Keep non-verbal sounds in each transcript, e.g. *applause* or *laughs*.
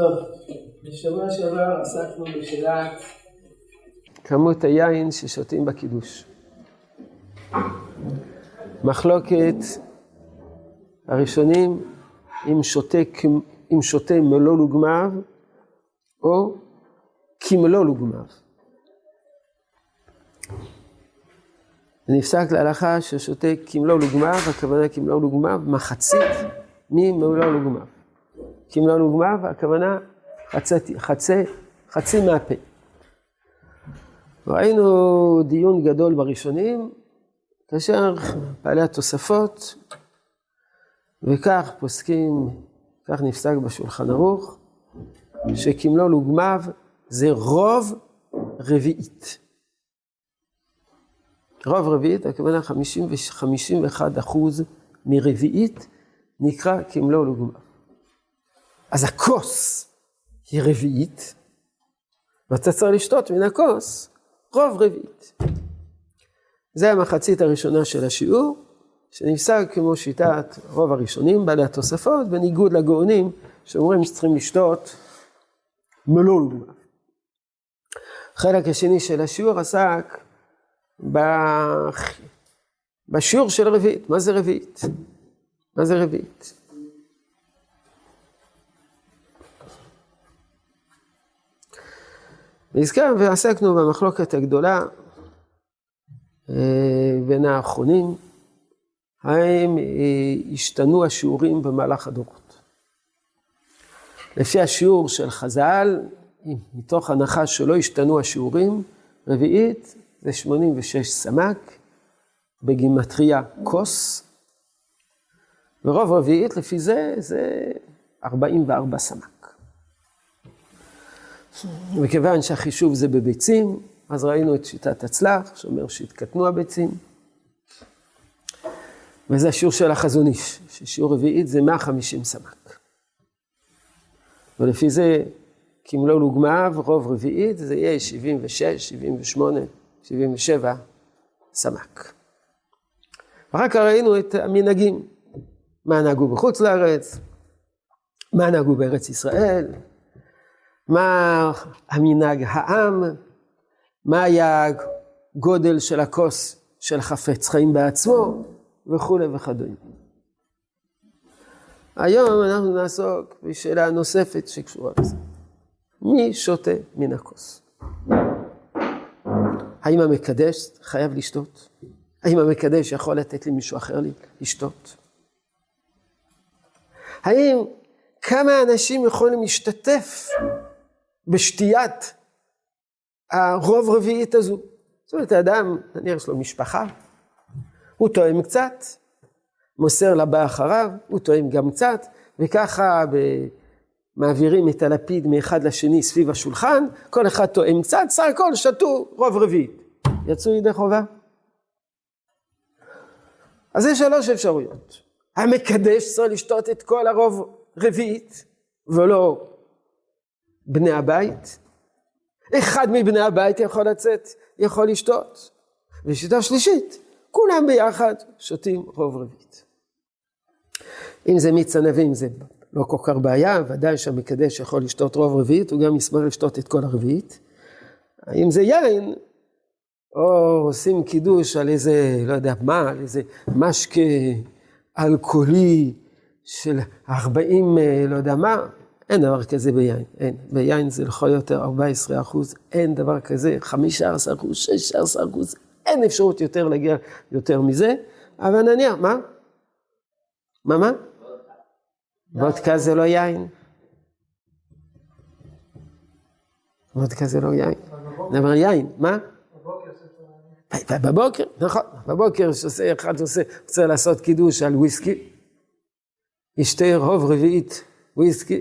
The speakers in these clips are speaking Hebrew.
טוב, בשבוע שעבר עסקנו בשאלת כמות היין ששותים בקידוש. מחלוקת הראשונים אם שותה, אם שותה מלוא לוגמיו או כמלוא לוגמיו. נפסק להלכה ששותה כמלוא לוגמיו, הכוונה כמלוא לוגמיו, מחצית ממלוא לוגמיו. כמלוא לוגמיו, הכוונה חצי, חצי, חצי מהפה. ראינו דיון גדול בראשונים, כאשר בעלי התוספות, וכך פוסקים, כך נפסק בשולחן ערוך, שכמלוא לוגמיו זה רוב רביעית. רוב רביעית, הכוונה 51 אחוז מרביעית, נקרא כמלוא לוגמיו. אז הכוס היא רביעית, ואתה צריך לשתות מן הכוס רוב רביעית. זה המחצית הראשונה של השיעור, שנפסק כמו שיטת רוב הראשונים, בעלי התוספות, בניגוד לגאונים שאומרים שצריכים לשתות לוגמיו. החלק השני של השיעור עסק בשיעור של רביעית. מה זה רביעית? מה זה רביעית? נזכר ועסקנו במחלוקת הגדולה אה, בין האחרונים, האם אה, השתנו השיעורים במהלך הדורות. לפי השיעור של חז"ל, מתוך הנחה שלא השתנו השיעורים, רביעית זה 86 סמ"ק, בגימטריה כוס, ורוב רביעית לפי זה זה 44 סמ"ק. מכיוון שהחישוב זה בביצים, אז ראינו את שיטת הצלח, שאומר שהתקטנו הביצים. וזה השיעור של החזון איש, ששיעור רביעית זה 150 סמ"ק. ולפי זה, כמלוא לוגמיו, רוב רביעית, זה יהיה 76, 78, 77 סמ"ק. ואחר כך ראינו את המנהגים, מה נהגו בחוץ לארץ, מה נהגו בארץ ישראל, מה המנהג העם, מה היה הגודל של הכוס של חפץ חיים בעצמו, וכולי וכדומה. היום אנחנו נעסוק בשאלה נוספת שקשורה לזה. מי שותה מן הכוס? האם המקדש חייב לשתות? האם המקדש יכול לתת למישהו אחר לשתות? האם כמה אנשים יכולים להשתתף בשתיית הרוב רביעית הזו? זאת אומרת, האדם, נניח יש לו משפחה, הוא טועם קצת, מוסר לבא אחריו, הוא טועם גם קצת, וככה ב... מעבירים את הלפיד מאחד לשני סביב השולחן, כל אחד טועם קצת, סך הכל שתו רוב רביעית. יצאו ידי חובה. אז יש שלוש אפשרויות. המקדש צריך לשתות את כל הרוב רביעית, ולא בני הבית. אחד מבני הבית יכול לצאת, יכול לשתות. ושיטה שלישית, כולם ביחד שותים רוב רביעית. אם זה מיץ ענבים זה לא כל כך בעיה, ודאי שהמקדש יכול לשתות רוב רביעית, הוא גם ישמח לשתות את כל הרביעית. אם זה יין, או עושים קידוש על איזה, לא יודע מה, על איזה משקה אלכוהולי של 40, אה, לא יודע מה, אין דבר כזה ביין, אין. ביין זה לכל יותר 14 אחוז, אין דבר כזה, 15 אחוז, 16 אחוז, אין אפשרות יותר להגיע יותר מזה, אבל נניח, מה? מה, מה? וודקה זה לא יין. וודקה זה לא יין. אני אומר יין, מה? בבוקר, נכון, בבוקר שעושה, אחד עושה, רוצה לעשות קידוש על וויסקי, ישתה רוב רביעית וויסקי,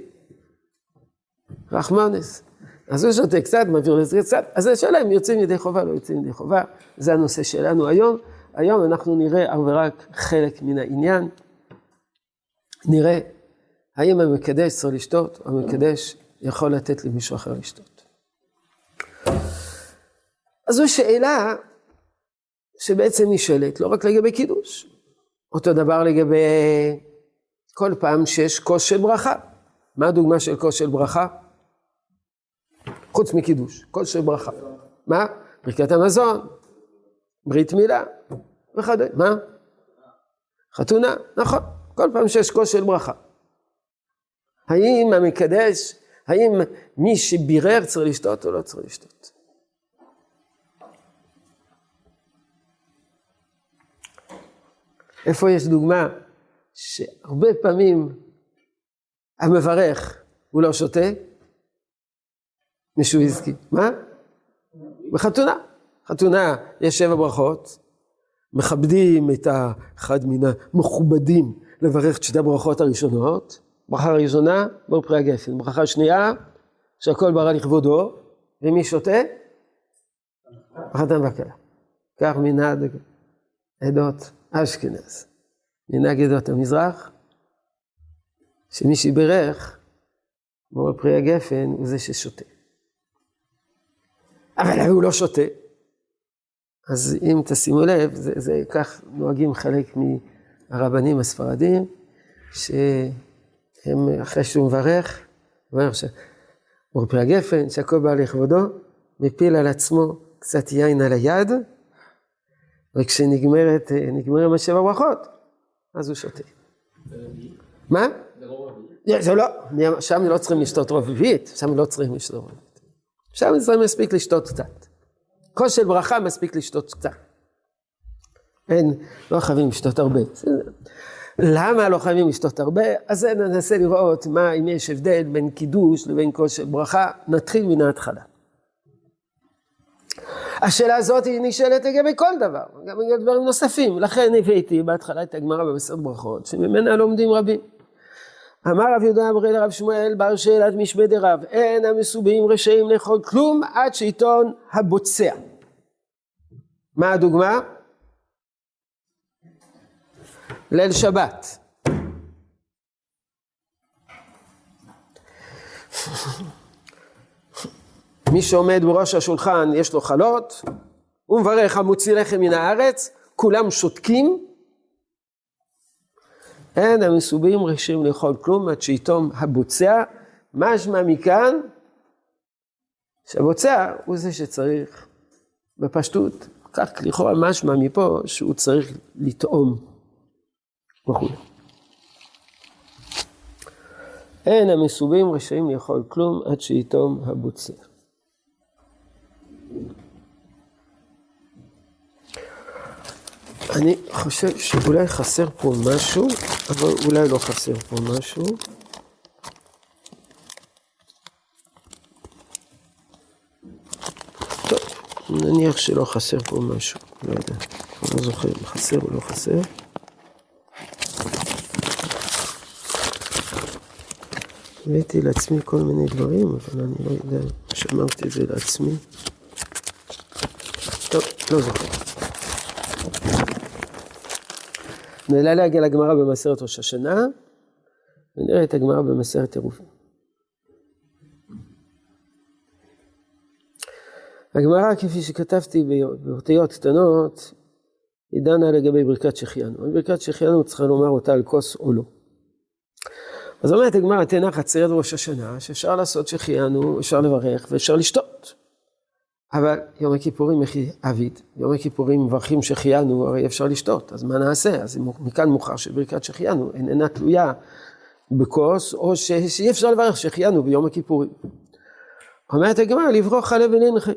רחמנס. אז הוא שותה קצת, מעביר לזה קצת, אז השאלה אם יוצאים ידי חובה, לא יוצאים ידי חובה, זה הנושא שלנו היום. היום אנחנו נראה אך ורק חלק מן העניין. נראה האם המקדש צריך לשתות, או המקדש יכול לתת למישהו אחר לשתות. אז זו שאלה שבעצם נשאלת לא רק לגבי קידוש, אותו דבר לגבי כל פעם שיש כוס של ברכה. מה הדוגמה של כוס של ברכה? חוץ מקידוש, כוס של ברכה. מה? ברכת המזון, ברית מילה וכדומה. מה? חתונה, נכון. כל פעם שיש של ברכה. האם המקדש, האם מי שבירר צריך לשתות או לא צריך לשתות? איפה יש דוגמה שהרבה פעמים המברך הוא לא שותה? מישהו הזכיר. מה? בחתונה. חתונה יש שבע ברכות, מכבדים את האחד מן המכובדים לברך את שתי הברכות הראשונות. ברכה ראשונה, בור פרי הגפן. ברכה שנייה, שהכל ברא לכבודו, ומי שותה? החתן והכלה. כך מנהג עדות אשכנז. מנהג עדות המזרח, שמי שברך בור פרי הגפן הוא זה ששותה. אבל הוא לא שותה. אז אם תשימו לב, זה, זה כך נוהגים חלק מהרבנים הספרדים, שהם אחרי שהוא מברך, אומר בור פרי הגפן, שהכל בא לכבודו, מפיל על עצמו קצת יין על היד, וכשנגמרת, נגמרים השבע ברכות, אז הוא שותה. מה? זה לא, שם לא צריכים לשתות רביעית, שם לא צריכים לשתות רביעית. שם זה מספיק לשתות קצת. כוס של ברכה מספיק לשתות קצת. אין, לא חייבים לשתות הרבה. למה לא חייבים לשתות הרבה? אז ננסה לראות מה, אם יש הבדל בין קידוש לבין כוס של ברכה. נתחיל מן ההתחלה. השאלה הזאת היא נשאלת לגבי כל דבר, גם לגבי דברים נוספים. לכן הבאתי בהתחלה את הגמרא במסרת ברכות, שממנה לומדים רבים. אמר רב יהודה אמרי לרב שמואל בר שאלת משמי דרב, אין המסובים רשעים לאכול כלום עד שעיתון הבוצע. מה הדוגמה? ליל שבת. מי שעומד בראש השולחן יש לו חלות, הוא מברך המוציא לחם מן הארץ, כולם שותקים, אין המסובים רשאים לאכול כלום עד שיתום הבוצע, משמע מכאן שהבוצע הוא זה שצריך בפשטות, כך לכאורה משמע מפה שהוא צריך לטעום וכו'. אין המסובים רשאים לאכול כלום עד שיתום הבוצע. אני חושב שאולי חסר פה משהו, אבל אולי לא חסר פה משהו. טוב, נניח שלא חסר פה משהו, לא יודע, לא זוכר אם חסר או לא חסר. הבאתי לעצמי כל מיני דברים, אבל אני לא יודע, שמרתי את זה לעצמי. טוב, לא זוכר. נעלה להגיע לגמרא במסרת ראש השנה, ונראה את הגמרא במסרת עירובין. הגמרא, כפי שכתבתי באותיות קטנות, היא דנה לגבי ברכת שהחיינו. ברכת שהחיינו צריכה לומר אותה על כוס או לא. אז אומרת הגמרא, תנח עצרת ראש השנה, שאפשר לעשות שהחיינו, אפשר לברך ואפשר לשתות. אבל יום הכיפורים הכי עביד, יום הכיפורים מברכים שהחיינו, הרי אפשר לשתות, אז מה נעשה? אז מכאן מוכר שברכת שהחיינו איננה תלויה בכוס, או שאי אפשר לברך שהחיינו ביום הכיפורים. אומרת הגמרא, לברוך עליו וננחי.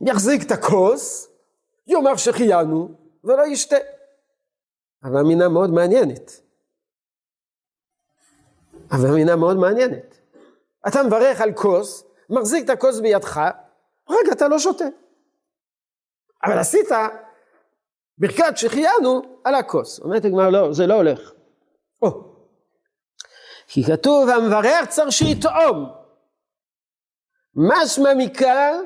יחזיק את הכוס, יאמר שהחיינו, ולא ישתה. אבל אמינה מאוד מעניינת. אבל אמינה מאוד מעניינת. אתה מברך על כוס, מחזיק את הכוס בידך, רגע, אתה לא שותה. אבל עשית ברכת שהחיינו על הכוס. אומרת הגמרא, לא, זה לא הולך. או. כי כתוב, המברר צריך שיטעום. משמע מכאן,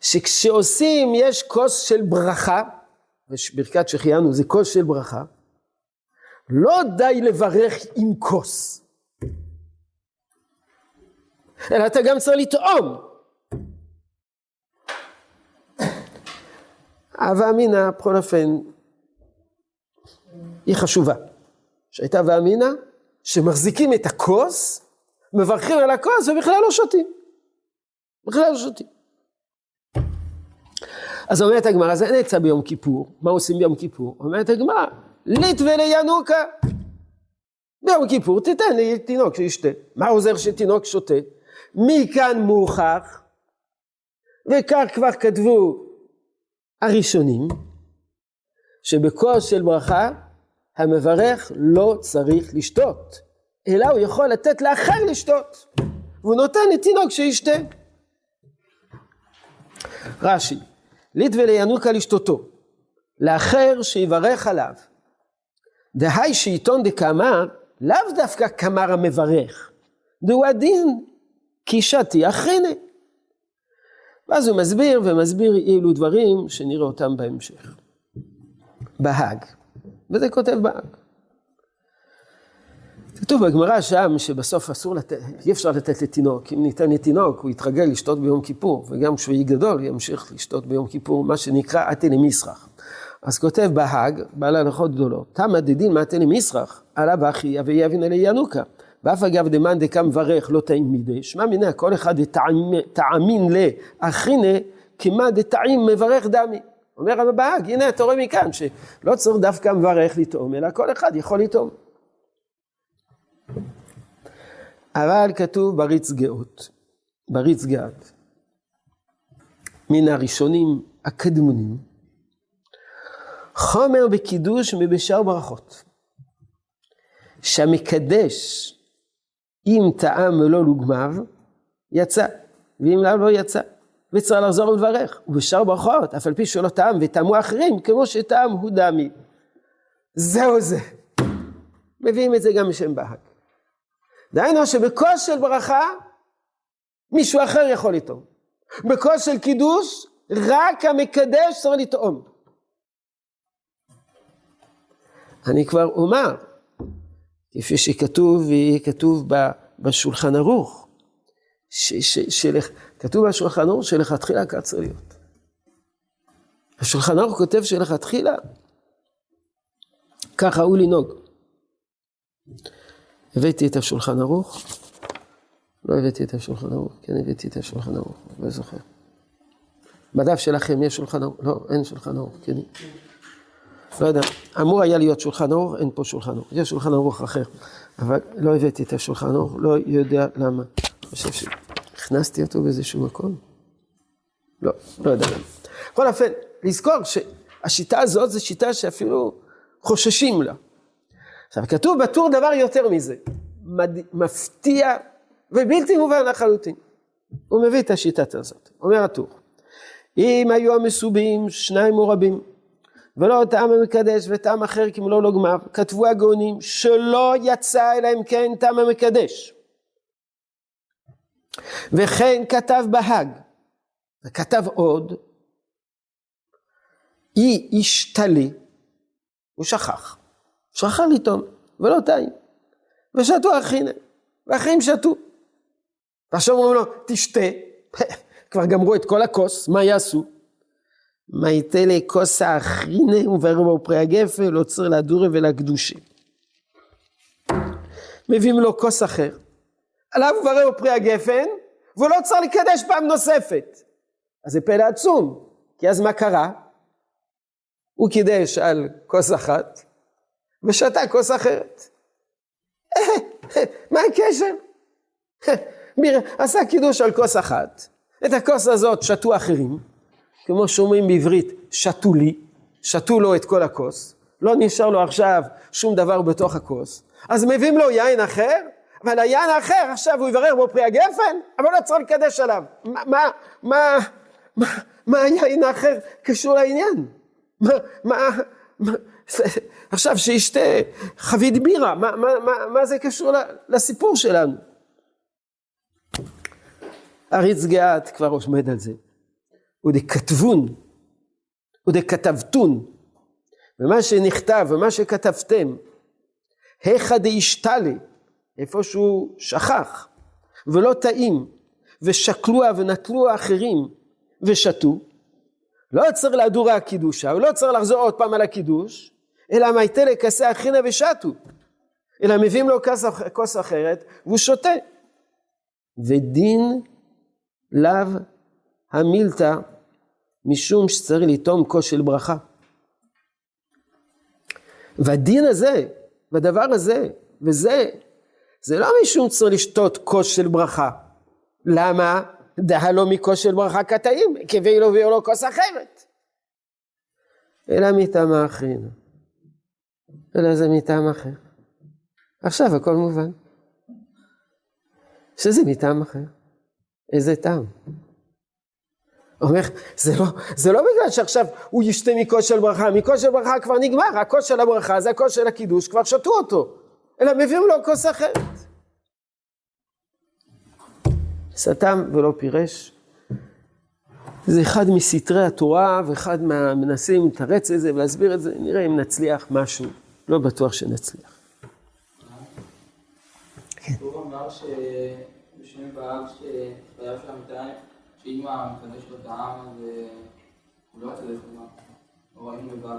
שכשעושים, יש כוס של ברכה, ברכת שהחיינו זה כוס של ברכה, לא די לברך עם כוס. אלא אתה גם צריך לטעום. הווה אמינא, בכל אופן, היא חשובה. שהייתה הווה שמחזיקים את הכוס, מברכים על הכוס ובכלל לא שותים. בכלל לא שותים. אז אומרת הגמרא, זה נצא ביום כיפור, מה עושים ביום כיפור? אומרת הגמרא, ליט ולינוקה. ביום כיפור תיתן לי תינוק שישתה. מה עוזר שתינוק שותה? מכאן מוכח, וכך כבר כתבו הראשונים, שבכוס של ברכה המברך לא צריך לשתות, אלא הוא יכול לתת לאחר לשתות, והוא נותן לתינוק שישתה. רש"י, ליט ולינוקה לשתותו, לאחר שיברך עליו. דהי שעיתון דקאמר, לאו דווקא כמר המברך, דהו הדין כי שתי אחריני. ואז הוא מסביר ומסביר אילו דברים שנראה אותם בהמשך. בהאג, וזה כותב בהאג. כתוב בגמרא שם שבסוף אסור לתת, אי אפשר לתת לתינוק, אם ניתן לתינוק הוא יתרגל לשתות ביום כיפור, וגם כשהוא יהיה גדול ימשיך לשתות ביום כיפור, מה שנקרא אתי למסרח. אז כותב בהאג, בעל הלכות גדולות, תמא דדין מאתי למסרח, עליו אחי אבי יבין אלי ינוקה. ואף אגב דמאן דקה מברך לא טעים מידי, שמע מיניה כל אחד תעמין לאחינה כמה דטעים מברך דמי. אומר הבהג, הנה אתה רואה מכאן שלא צריך דווקא מברך לטעום, אלא כל אחד יכול לטעום. אבל כתוב בריץ גאות, בריץ גאת, מן הראשונים הקדמונים, חומר בקידוש מבשאר ברכות, שהמקדש אם טעם ולא לוגמיו, יצא, ואם לא, לא יצא. וצריך לחזור ולברך, ובשאר ברכות, אף על פי שלא טעם וטעמו אחרים, כמו שטעם הוא דמי. זהו זה. מביאים את זה גם בשם בהג. דהיינו שבכוס של ברכה, מישהו אחר יכול לטעום. בכוס של קידוש, רק המקדש צריך לטעום. אני כבר אומר, כפי שכתוב, כתוב בשולחן ערוך, כתוב בשולחן ערוך שלכתחילה כך צריך להיות. השולחן ערוך כותב שלכתחילה כך ראוי לנהוג. הבאתי את השולחן ערוך, לא הבאתי את השולחן ערוך, כן הבאתי את השולחן ערוך, לא זוכר. בדף שלכם יש שולחן ערוך? לא, אין שולחן ערוך, כן. לא יודע, אמור היה להיות שולחן ערוך, אין פה שולחן ערוך, יש שולחן ערוך אחר, אבל לא הבאתי את השולחן ערוך, לא יודע למה. אני חושב שהכנסתי אותו באיזשהו מקום? לא, לא יודע למה. בכל אופן, לזכור שהשיטה הזאת זו שיטה שאפילו חוששים לה. עכשיו, כתוב בטור דבר יותר מזה, מד... מפתיע ובלתי מובן לחלוטין. הוא מביא את השיטה הזאת, אומר הטור, אם היו המסובים שניים או רבים, ולא טעם המקדש וטעם אחר כמלוא לוגמיו, כתבו הגאונים שלא יצא אלא אם כן טעם המקדש. וכן כתב בהאג, וכתב עוד, אי איש טלי, הוא שכח, שכח לטעום, ולא טעים, ושתו אחינה, ואחים שתו. ועכשיו אומרים לו, תשתה, *laughs* כבר גמרו את כל הכוס, מה יעשו? מייתלה כוס האחינה וברבו פרי הגפל, עוצר לדורי ולקדושי. מביאים לו כוס אחר, עליו וברבו פרי הגפן, והוא לא צריך לקדש פעם נוספת. אז זה פלא עצום, כי אז מה קרה? הוא קידש על כוס אחת, ושתה כוס אחרת. *laughs* מה הקשר? *laughs* עשה קידוש על כוס אחת, את הכוס הזאת שתו אחרים, כמו שאומרים בעברית, שתו לי, שתו לו את כל הכוס, לא נשאר לו עכשיו שום דבר בתוך הכוס, אז מביאים לו יין אחר, אבל היין האחר עכשיו הוא יברר בו פרי הגפן, אבל לא צריך לקדש עליו. מה, מה, מה, מה, מה היין האחר קשור לעניין? מה, מה, מה, עכשיו שישתה חבית בירה, מה, מה, מה, מה זה קשור לסיפור שלנו? אריץ גאת כבר עומד על זה. ודכתבון, ודכתבתון, ומה שנכתב ומה שכתבתם, היכא דאישתלי, איפה שהוא שכח, ולא טעים, ושקלוה ונטלו האחרים ושתו, לא צריך להדור הקידושה, הוא לא צריך לחזור עוד פעם על הקידוש, אלא מייתה לכסה אחינה ושתו. אלא מביאים לו כוס אחרת והוא שותה. ודין לאו המילתא משום שצריך לטעום כוס של ברכה. והדין הזה, בדבר הזה, וזה, זה לא משום שצריך לשתות כוס של ברכה. למה? דהה לו מכוס של ברכה קטעים, כבי לו ויהיה לו כוס אחרת. אלא מטעם האחרין. אלא זה מטעם אחר. עכשיו הכל מובן. שזה מטעם אחר. איזה טעם? אומר, זה לא, זה לא בגלל שעכשיו הוא ישתה מכוס של ברכה, מכוס של ברכה כבר נגמר, הכוס של הברכה זה הכוס של הקידוש, כבר שתו אותו, אלא מביאים לו כוס אחרת. סתם ולא פירש. זה אחד מסתרי התורה ואחד מהמנסים לתרץ את זה ולהסביר את זה, נראה אם נצליח משהו, לא בטוח שנצליח. כן. הוא אמר שבשם באב שחייב של המתיים, שאם המקדש לו את העם אז הוא לא יצא לחומה, או ראינו בבעל.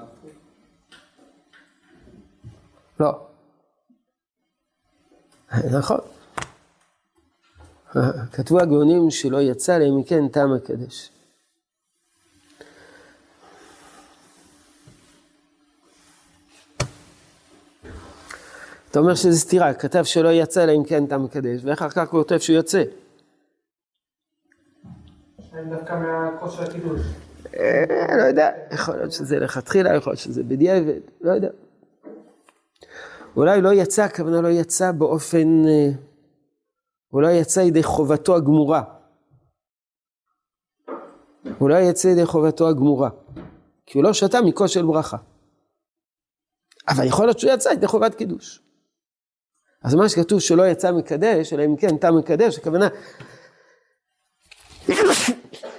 לא. נכון. כתבו הגאונים שלא יצא להם מכן טעם הקדש. אתה אומר שזה סתירה, כתב שלא יצא להם כן טעם הקדש, ואחר כך הוא כותב שהוא יוצא. דווקא מהכוס של הקידוש. אה, לא יודע, יכול להיות שזה לכתחילה, יכול להיות שזה בדיעבד, לא יודע. אולי לא יצא, הכוונה לא יצא באופן... אה, לא יצא ידי חובתו הגמורה. לא יצא ידי חובתו הגמורה. כי הוא לא שתה מכוס של ברכה. אבל יכול להיות שהוא יצא ידי חובת קידוש. אז מה שכתוב שלא יצא מקדש, אלא אם כן תם מקדש, הכוונה,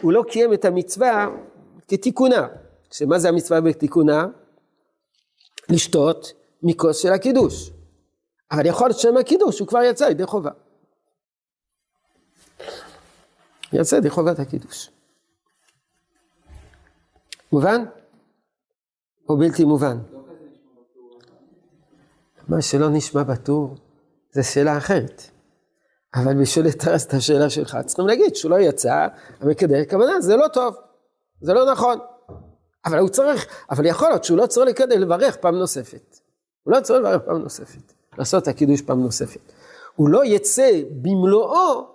הוא לא קיים את המצווה כתיקונה. שמה זה המצווה בתיקונה? לשתות מכוס של הקידוש. אבל יכול להיות שם הקידוש הוא כבר יצא ידי חובה. יצא ידי חובת הקידוש. מובן? או בלתי מובן? מה שלא נשמע בטור זה שאלה אחרת. אבל בשביל לתרס את השאלה שלך צריכים להגיד שהוא לא יצא, המקדש, כוונה זה לא טוב, זה לא נכון. אבל הוא צריך, אבל יכול להיות שהוא לא צריך לקדש לברך פעם נוספת. הוא לא צריך לברך פעם נוספת, לעשות את הקידוש פעם נוספת. הוא לא יצא במלואו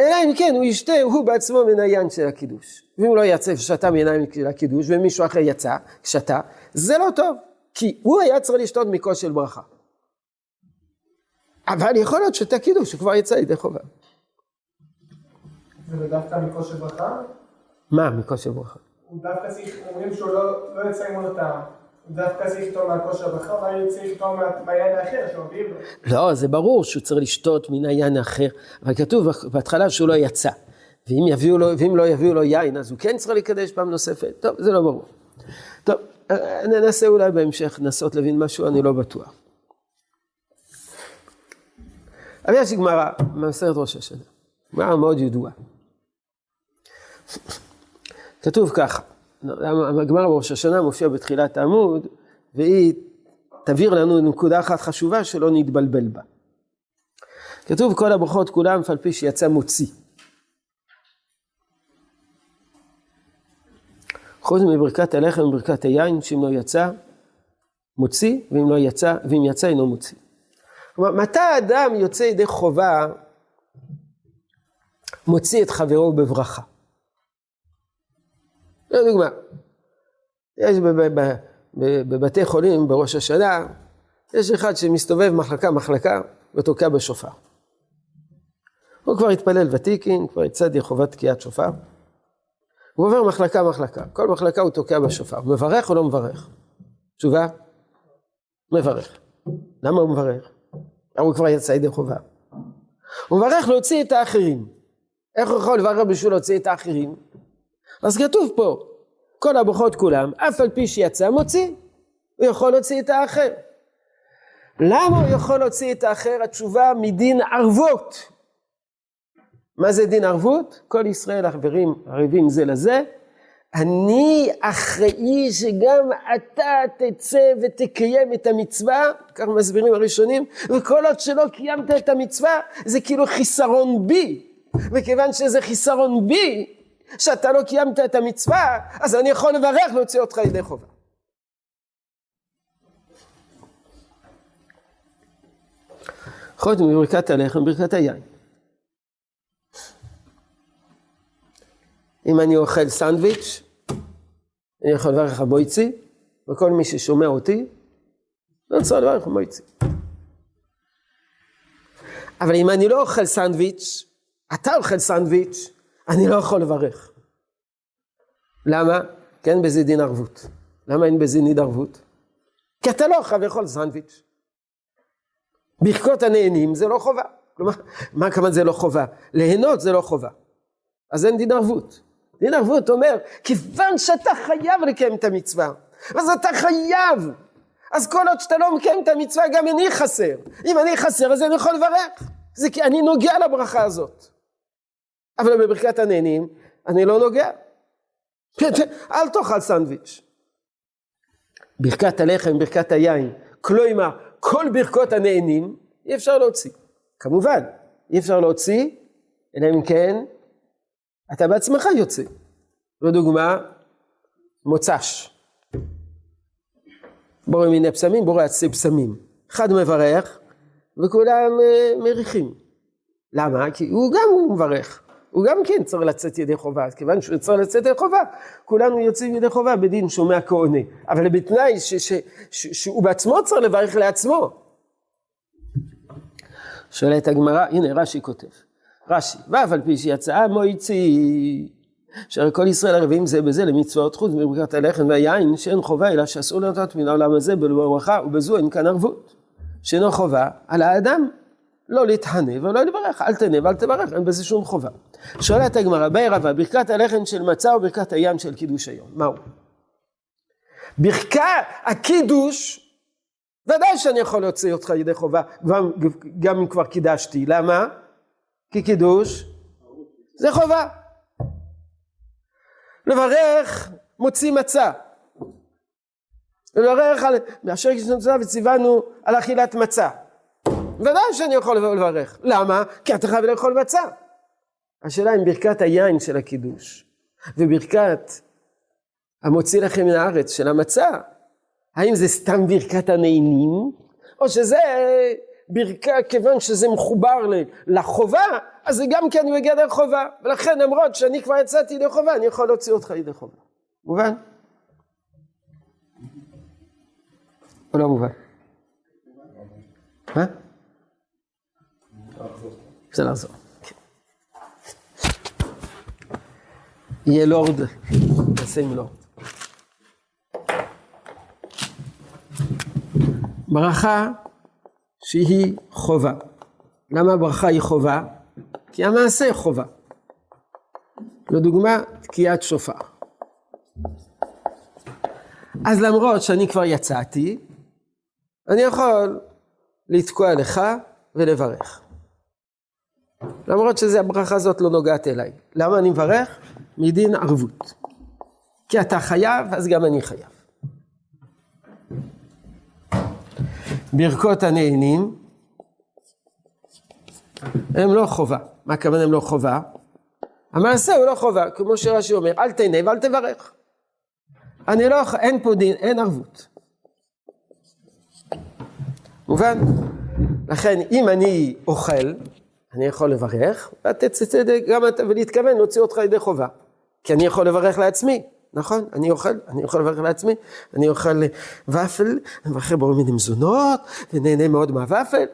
אלא אם כן הוא ישתה, הוא בעצמו מן היין של הקידוש. ואם הוא לא יצא ושתה מיין של הקידוש, ומישהו אחר יצא, שתה, זה לא טוב. כי הוא היה צריך לשתות מכוס של ברכה. אבל יכול להיות שתה קידוש, הוא כבר יצא ידי חובה. זה דווקא מכוס של ברכה? מה מכוס של ברכה? הוא דווקא צריך, אומרים שהוא לא, לא יצא עם עוד טעם. דווקא צריך לטעום מהכושר הברכה, ואני צריך לטעום מהיין האחר שמביאים לו. לא, זה ברור שהוא צריך לשתות מן היין האחר, אבל כתוב בהתחלה שהוא לא יצא. ואם, יביאו לו, ואם לא יביאו לו יין, אז הוא כן צריך לקדש פעם נוספת. טוב, זה לא ברור. טוב, ננסה אולי בהמשך לנסות להבין משהו, אני לא בטוח. אבל יש גמרא, במסכת ראש השנה, גמרא מאוד ידועה. כתוב ככה, הגמרא בראש השנה מופיע בתחילת העמוד, והיא תבהיר לנו נקודה אחת חשובה שלא נתבלבל בה. כתוב כל הברכות כולם, אף על פי שיצא מוציא. חוץ מברכת הלחם וברכת היין, שאם לא יצא, מוציא, ואם לא יצא, ואם יצא אינו מוציא. כלומר, מתי האדם יוצא ידי חובה, מוציא את חברו בברכה? לדוגמה, יש בבתי חולים בראש השנה, יש אחד שמסתובב מחלקה מחלקה ותוקע בשופר. הוא כבר התפלל ותיקין, כבר יצא חובת תקיעת שופר. הוא עובר מחלקה מחלקה, כל מחלקה הוא תוקע בשופר. מברך או לא מברך? תשובה? מברך. למה הוא מברך? הוא כבר יצא ידי חובה. הוא מברך להוציא את האחרים. איך הוא יכול לברך בשביל להוציא את האחרים? אז כתוב פה, כל הברכות כולם, אף על פי שיצא מוציא, הוא יכול להוציא את האחר. למה הוא יכול להוציא את האחר? התשובה מדין ערבות. מה זה דין ערבות? כל ישראל החברים ערבים זה לזה, אני אחראי שגם אתה תצא ותקיים את המצווה, כך מסבירים הראשונים, וכל עוד שלא קיימת את המצווה, זה כאילו חיסרון בי. וכיוון שזה חיסרון בי, שאתה לא קיימת את המצווה, אז אני יכול לברך להוציא אותך ידי חובה. חוץ מברכת הלחם, ברכת היין. אם אני אוכל סנדוויץ', אני יכול לברך על מויצי, וכל מי ששומע אותי, לא צריך לברך על מויצי. אבל אם אני לא אוכל סנדוויץ', אתה אוכל סנדוויץ', אני לא יכול לברך. למה? כי אין בזה דין ערבות. למה אין בזה דין ערבות? כי אתה לא חייב לאכול סנדוויץ'. ברכות הנהנים זה לא חובה. כלומר, מה כמובן זה לא חובה? ליהנות זה לא חובה. אז אין דין ערבות. דין ערבות אומר, כיוון שאתה חייב לקיים את המצווה, אז אתה חייב. אז כל עוד שאתה לא מקיים את המצווה, גם אני חסר. אם אני חסר, אז אני יכול לברך. זה כי אני נוגע לברכה הזאת. אבל בברכת הנהנים, אני לא נוגע. אל תאכל סנדוויץ'. ברכת הלחם, ברכת היין, כלומר, כל ברכות הנהנים, אי אפשר להוציא. כמובן, אי אפשר להוציא, אלא אם כן, אתה בעצמך יוצא. לדוגמה, מוצ"ש. בורא מיני פסמים, בורא עצי פסמים. אחד מברך, וכולם uh, מריחים. למה? כי הוא גם הוא מברך. הוא גם כן צריך לצאת ידי חובה, אז כיוון שהוא צריך לצאת ידי חובה, כולנו יוצאים ידי חובה בדין שומע כעונה. אבל בתנאי ש, ש, ש, שהוא בעצמו צריך לברך לעצמו. שואלת הגמרא, הנה רש"י כותב, רש"י, ואף על פי שיצאה מויצי, שהרי כל ישראל ערבים זה בזה למצוות חוץ מברכת הלחם והיין, שאין חובה אלא שאסור לתת מן העולם הזה בברכה, ובזו אין כאן ערבות, שאינו חובה על האדם לא להתחנא ולא לברך, אל תנה ואל תברך, אין בזה שום חובה. שואלת הגמרא, באי רבה, ברכת הלחם של מצה או ברכת היין של קידוש היום? מהו? ברכת הקידוש, ודאי שאני יכול להוציא אותך ידי חובה, גם, גם אם כבר קידשתי, למה? כי קידוש זה חובה. לברך מוציא מצה. לברך על, מאשר כשנוצרה וציוונו על אכילת מצה. ודאי שאני יכול לברך. למה? כי אתה חייב לאכול מצה. השאלה אם ברכת היין של הקידוש וברכת המוציא לכם מן הארץ של המצה, האם זה סתם ברכת הנעימים, או שזה ברכה, כיוון שזה מחובר לחובה, אז זה גם כן בגדר חובה. ולכן למרות שאני כבר יצאתי ידי חובה, אני יכול להוציא אותך ידי חובה. מובן? או לא מובן? מה? רוצה לחזור. יהיה לורד, נעשה עם לורד. ברכה שהיא חובה. למה הברכה היא חובה? כי המעשה חובה. לדוגמה, תקיעת שופר. אז למרות שאני כבר יצאתי, אני יכול לתקוע לך ולברך. למרות שהברכה הזאת לא נוגעת אליי. למה אני מברך? מדין ערבות. כי אתה חייב, אז גם אני חייב. ברכות הנהנים הם לא חובה. מה הכוונה הם לא חובה? המעשה הוא לא חובה, כמו שרש"י אומר, אל תהנה ואל תברך. אני לא, אין פה דין, אין ערבות. מובן? לכן אם אני אוכל, אני יכול לברך, צדק גם אתה, ולהתכוון להוציא אותך ידי חובה. כי אני יכול לברך לעצמי, נכון? אני אוכל, אני יכול לברך לעצמי, אני אוכל ופל, אני מברך בו מיני מזונות, ונהנה מאוד מהוופל.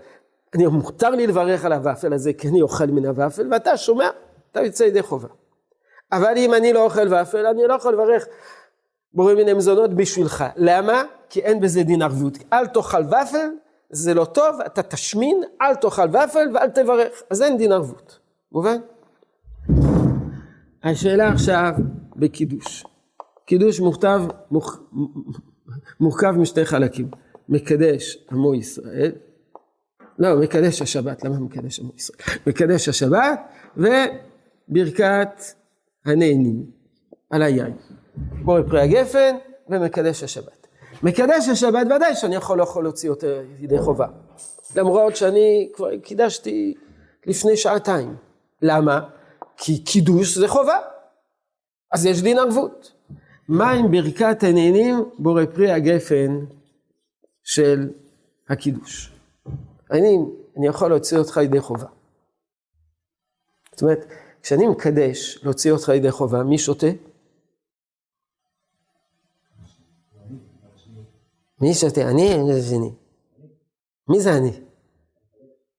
אני, מותר לי לברך על הוופל הזה, כי אני אוכל מן הוופל, ואתה שומע, אתה יוצא ידי חובה. אבל אם אני לא אוכל ופל, אני לא יכול לברך בורא מיני מזונות בשבילך. למה? כי אין בזה דין ערבות. אל תאכל ופל, זה לא טוב, אתה תשמין, אל תאכל ופל ואל תברך. אז אין דין ערבות. מובן? השאלה עכשיו בקידוש. קידוש מוכתב, מוכ... מורכב משתי חלקים. מקדש עמו ישראל, לא, מקדש השבת, למה מקדש עמו ישראל? מקדש השבת וברכת הנהנים. על היין. בורא פרי הגפן ומקדש השבת. מקדש השבת ודאי שאני יכול לא יכול להוציא אותו ידי חובה. למרות שאני כבר קידשתי לפני שעתיים. למה? כי קידוש זה חובה. אז יש דין ערבות. מה עם ברכת הנהנים בורא פרי הגפן של הקידוש? אני, אני יכול להוציא אותך ידי חובה. זאת אומרת, כשאני מקדש להוציא אותך ידי חובה, מי שותה? מי שותה? אני, אני השני. מי זה אני?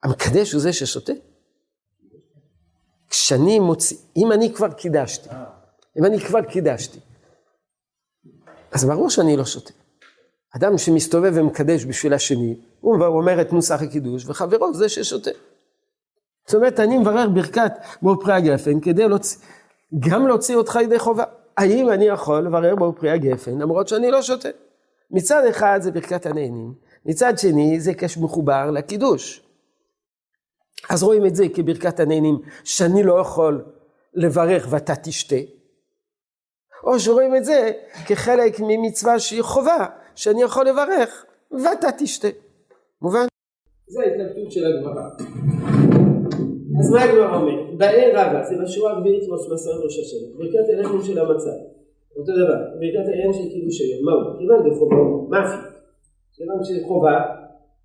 המקדש הוא זה ששותה? כשאני מוציא, אם אני כבר קידשתי, אם אני כבר קידשתי, אז ברור שאני לא שותה. אדם שמסתובב ומקדש בשביל השני, הוא אומר את נוסח הקידוש, וחברו זה ששותה. זאת אומרת, אני מברר ברכת בו פרי הגפן כדי להוציא, גם להוציא אותך ידי חובה. האם אני יכול לברר בו פרי הגפן למרות שאני לא שותה? מצד אחד זה ברכת הנהנים, מצד שני זה מחובר לקידוש. אז רואים את זה כברכת הנהנים, שאני לא יכול לברך ואתה תשתה, או שרואים את זה כחלק ממצווה שהיא חובה, שאני יכול לברך ואתה תשתה. מובן? זה ההתלבטות של הגמרא. אז מה הגמרא אומרת? באי רבא, זה בשורה הרביעית מסורת ראש השנה, ברכת הלחם של המצה, אותו דבר, ברכת העניין של קידוש היום, מהו? כיוון דחובה, מאפי, כיוון שזה חובה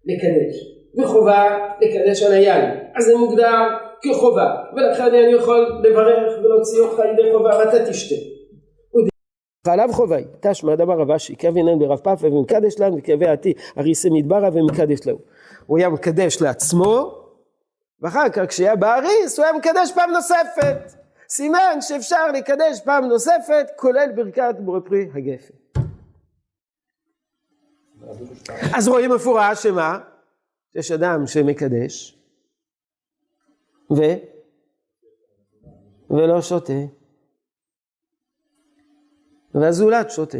לקדש, וחובה לקדש על היין, אז זה מוגדר כחובה, ולכן אני יכול לברך ולהוציא אותך ידי חובה ואתה תשתה. ועליו חובי, תשמע דבר רב אשי, כאבינן ברב פאפה ומקדש לנו וכאבי עתי אריסי מדברה ומקדש לו. הוא היה מקדש לעצמו, ואחר כך כשהיה באריס הוא היה מקדש פעם נוספת. סימן שאפשר לקדש פעם נוספת, כולל ברכת בורא פרי הגפן. אז רואים מפורש שמה? יש אדם שמקדש, ו... ולא שותה. והזולת שותה.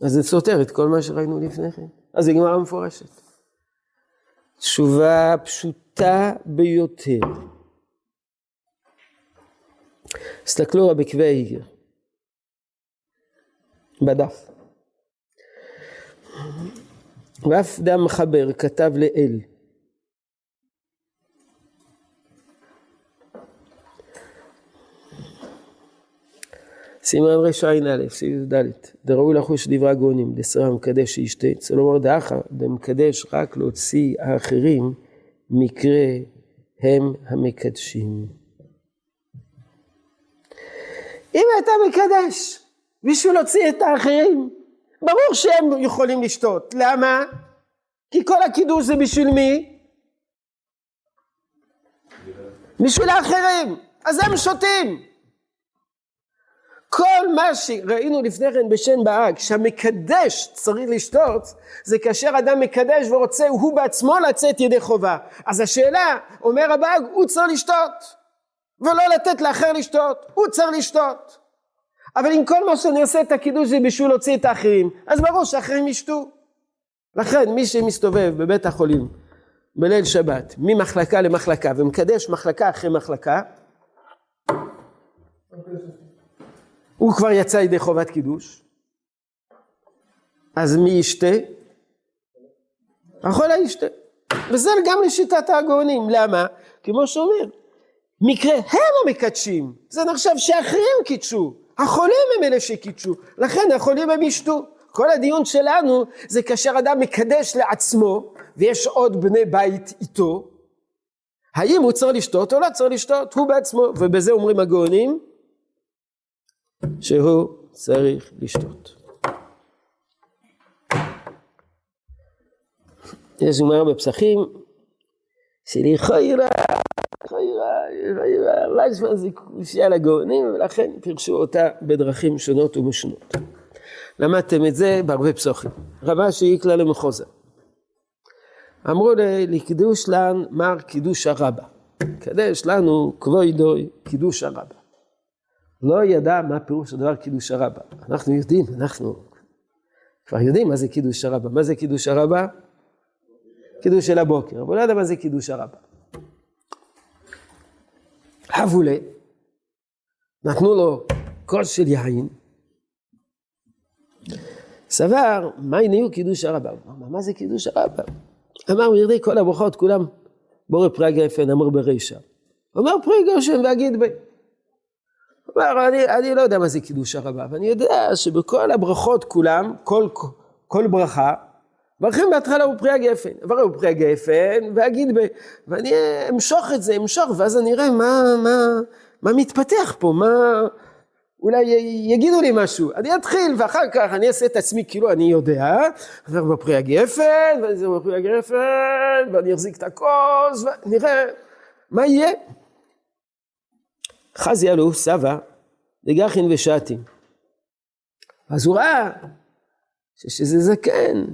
אז זה סותר את כל מה שראינו לפני כן. אז זה גמרא מפורשת. תשובה פשוטה ביותר. תסתכלו רבי כבי איגר, בדף. ואף דם מחבר כתב לאל. סימן רע"א, סעיף ד', דראוי לחוש דברי הגאונים, דסרה המקדש שישתה, צריך לומר דאחה, במקדש רק להוציא האחרים, מקרה הם המקדשים. אם אתה מקדש בשביל להוציא את האחרים, ברור שהם יכולים לשתות. למה? כי כל הקידוש זה בשביל מי? בשביל האחרים. אז הם שותים. כל מה שראינו לפני כן בשן באג, שהמקדש צריך לשתות, זה כאשר אדם מקדש ורוצה הוא בעצמו לצאת ידי חובה. אז השאלה, אומר הבאג, הוא צריך לשתות, ולא לתת לאחר לשתות, הוא צריך לשתות. אבל אם כל מה שאני עושה את הקידוש זה בשביל להוציא את האחרים, אז ברור שאחרים ישתו. לכן מי שמסתובב בבית החולים בליל שבת, ממחלקה למחלקה, ומקדש מחלקה אחרי מחלקה, הוא כבר יצא ידי חובת קידוש, אז מי ישתה? החולה ישתה. וזה גם לשיטת הגאונים, למה? כמו שאומר, מקרה הם המקדשים, זה נחשב שאחרים קידשו, החולים הם אלה שקידשו, לכן החולים הם ישתו. כל הדיון שלנו זה כאשר אדם מקדש לעצמו ויש עוד בני בית איתו, האם הוא צריך לשתות או לא צריך לשתות, הוא בעצמו, ובזה אומרים הגאונים, שהוא צריך לשתות. יש גמרא בפסחים, שלכאורה, לכאורה, רשב"א זה קושייה לגאונים, ולכן פירשו אותה בדרכים שונות ומשונות. למדתם את זה בהרבה פסוחים. רבה שאיקלה למחוזה. אמרו לי, לקידוש לן מר קידוש הרבה. קדש לנו כבוידוי קידוש הרבה. לא ידע מה פירוש הדבר קידוש הרבה. אנחנו יודעים, אנחנו כבר יודעים מה זה קידוש הרבה. מה זה קידוש הרבה? קידוש של הבוקר, אבל לא יודע מה זה קידוש הרבה. הבולה, נתנו לו כוס של יין, סבר, מה הניעו קידוש הרמב"ם? אמר, מה זה קידוש הרמב"ם? אמר, ירדי כל הברכות, כולם בורא פרי גפן, אמר ברישא. אומר פרי גשם ואגיד בי. אמר, אני, אני לא יודע מה זה קידוש הרמב"ם, אני יודע שבכל הברכות כולם, כל, כל ברכה, מברכים בהתחלה הוא פרי הגפן, אברר הוא פרי הגפן ואגיד ב... ואני אמשוך את זה, אמשוך, ואז אני אראה מה, מה, מה מתפתח פה, מה... אולי יגידו לי משהו, אני אתחיל ואחר כך אני אעשה את עצמי כאילו אני יודע, עובר ואני בפרי הגפן, ואני אחזיק את הכוס, ונראה מה יהיה. חזי אלו סבא דגחין ושעתים. אז הוא ראה שיש איזה זקן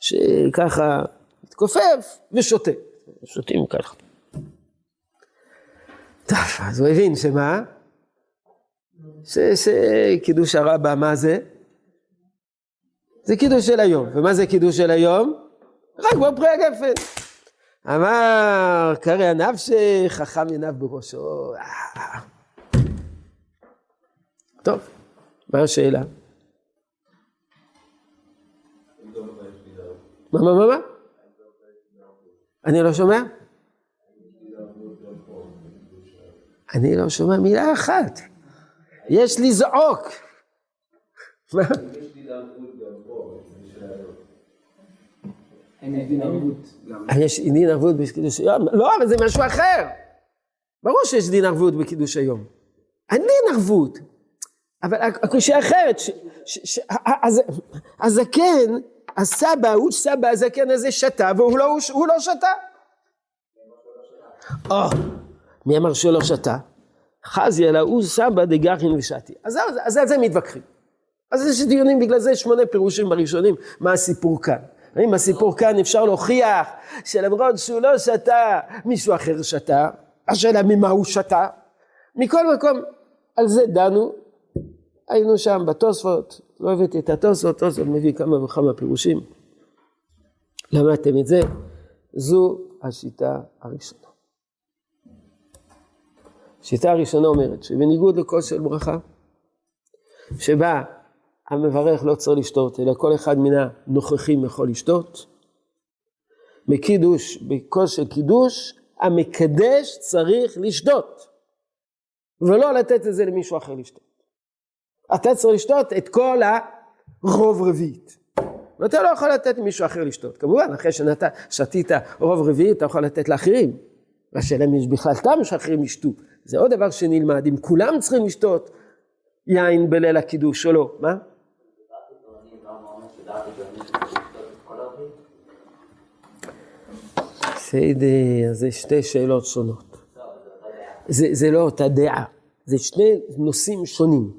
שככה מתכופף ושותה. שותים ככה. טוב, אז הוא הבין שמה? שקידוש הרבה, מה זה? זה קידוש של היום. ומה זה קידוש של היום? רק בפרי הגפן. אמר, קרא הנפשי, חכם עיניו בראשו. טוב, מה השאלה? מה, מה, מה, מה? אני לא שומע? אני לא שומע מילה אחת. יש לזעוק. מה? יש דין ערבות בקידוש היום? לא, אבל זה משהו אחר. ברור שיש דין ערבות בקידוש היום. אין דין ערבות. אבל הקושי אחרת, הזקן, הסבא, הוא סבא, הזקן הזה שתה, והוא לא, לא שתה. או, מי אמר שהוא לא שתה? חזי אלא הוא סבא דגחין ושתי. אז על זה מתווכחים. אז יש דיונים, בגלל זה שמונה פירושים בראשונים, מה הסיפור כאן. האם הסיפור כאן אפשר להוכיח שלמרות שהוא לא שתה, מישהו אחר שתה, השאלה ממה הוא שתה. מכל מקום, על זה דנו, היינו שם בתוספות, לא הבאתי את התוספות, תוספות מביא כמה וכמה פירושים. למדתם את זה, זו השיטה הראשונה. השיטה הראשונה אומרת שבניגוד לכל של ברכה, שבה המברך לא צריך לשתות, אלא כל אחד מן הנוכחים יכול לשתות, מקידוש, בכוס של קידוש, המקדש צריך לשתות, ולא לתת את זה למישהו אחר לשתות. אתה צריך לשתות את כל הרוב רביעית. ואתה לא יכול לתת למישהו אחר לשתות. כמובן, אחרי ששתית רוב רביעית, אתה יכול לתת לאחרים. והשאלה אם יש בכלל טעם שאחרים ישתו. זה עוד דבר שנלמד, אם כולם צריכים לשתות יין בליל הקידוש או לא. מה? בסדר, זה שתי שאלות שונות. זה, זה לא אותה דעה, זה שני נושאים שונים.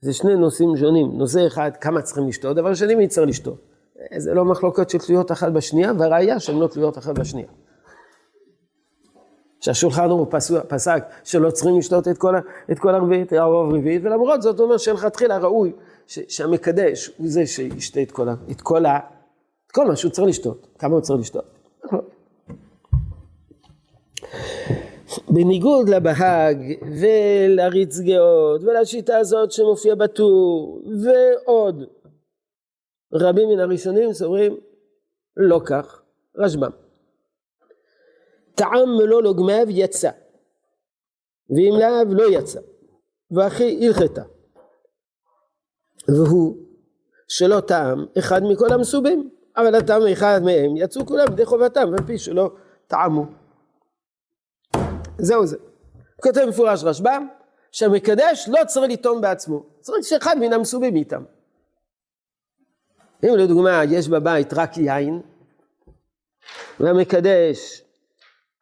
זה שני נושאים שונים. נושא אחד, כמה צריכים לשתות, דבר שני, מי צריך לשתות. זה לא מחלוקות שתלויות אחת בשנייה, והראיה שהן לא תלויות אחת בשנייה. שהשולחן הוא פסק שלא צריכים לשתות את כל, את כל הרביעית, הרוב הרביעית, ולמרות זאת הוא אומר שלכתחילה ראוי שהמקדש הוא זה שישתה את כל, את כל, ה, את כל מה שהוא צריך לשתות. כמה הוא צריך לשתות? בניגוד לבהג ולריץ גאות ולשיטה הזאת שמופיע בטור ועוד. רבים מן הראשונים סוברים לא כך רשב"ם. טעם מלוא לוגמיו יצא ואם לאו לא יצא ואחי הלכתה. והוא שלא טעם אחד מכל המסובים אבל הטעם אחד מהם יצאו כולם ידי חובתם על פי שלא טעמו זהו זה כותב מפורש רשב"ם שהמקדש לא צריך לטעום בעצמו צריך שאחד מן המסובים איתם אם לדוגמה יש בבית רק יין והמקדש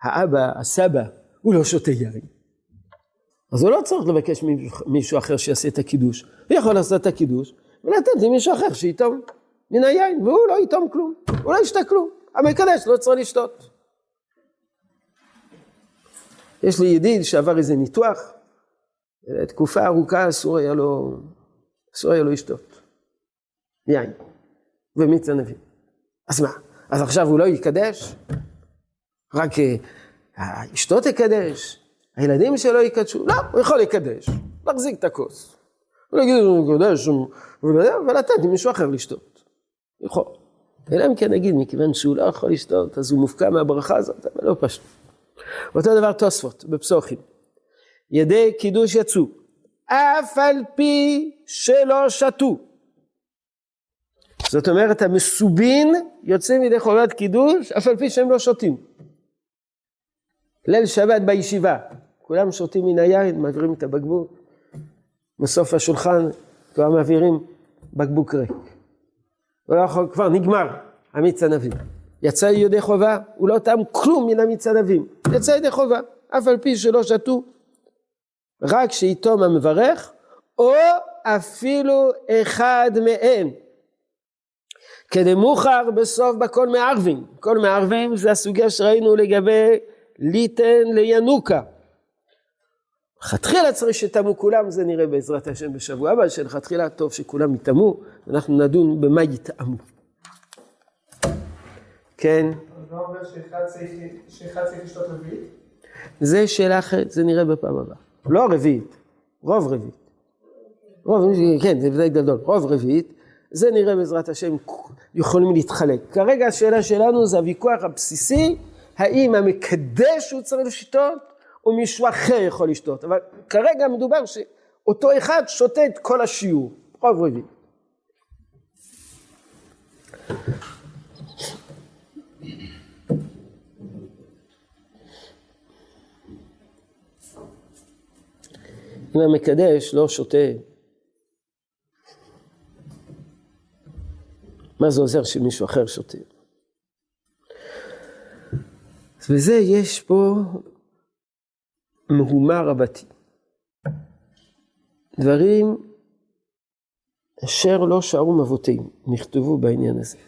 האבא, הסבא, הוא לא שותה יין. אז הוא לא צריך לבקש מישהו אחר שיעשה את הקידוש. הוא יכול לעשות את הקידוש ולתת למישהו אחר שיטום מן היין, והוא לא יטום כלום, הוא לא ישתה כלום. המקדש לא צריך לשתות. יש לי ידיד שעבר איזה ניתוח, תקופה ארוכה אסור היה לו, אסור היה לו לשתות. יין ומיץ ענבים. אז מה, אז עכשיו הוא לא יקדש? רק אה, אשתו תקדש, הילדים שלו יקדשו, לא, הוא יכול לקדש. להחזיק את הכוס. ולהגיד, אני יודע, אבל נתתי מישהו אחר לשתות. יכול. אלא אם כן נגיד, מכיוון שהוא לא יכול לשתות, אז הוא מופקע מהברכה הזאת, אבל לא פשוט. אותו דבר תוספות, בפסוחים. ידי קידוש יצאו, אף על פי שלא שתו. זאת אומרת, המסובין יוצאים מידי חובת קידוש, אף על פי שהם לא שותים. ליל שבת בישיבה, כולם שותים מן היין, מעבירים את הבקבוק, בסוף השולחן כבר מעבירים בקבוק ריק. לא כבר נגמר המיץ ענבים. יצא ידי חובה, הוא לא טעם כלום מן המיץ ענבים. יצא ידי חובה, אף על פי שלא שתו. רק שיתום המברך, או אפילו אחד מהם. כדמוכר בסוף בכל מערבים. כל מערבים זה הסוגיה שראינו לגבי ליתן לינוקה. לכתחילה צריך שתמו כולם, זה נראה בעזרת השם בשבוע הבא, שלכתחילה טוב שכולם יטמאו, אנחנו נדון במה יטעמו. כן. מה אומר שאחד צריך לשתות רביעית? זה שאלה אחרת, זה נראה בפעם הבאה. לא רביעית, רוב רביעית. רוב, כן, זה ודאי גדול, רוב רביעית, זה נראה בעזרת השם יכולים להתחלק. כרגע השאלה שלנו זה הוויכוח הבסיסי, האם המקדש הוא צריך לשתות, או מישהו אחר יכול לשתות. אבל כרגע מדובר שאותו אחד שותה את כל השיעור, רוב רביעית. אם המקדש לא שותה, מה זה עוזר שמישהו אחר שותה? וזה יש פה מהומה רבתי. דברים אשר לא שערו מבותינו, נכתבו בעניין הזה.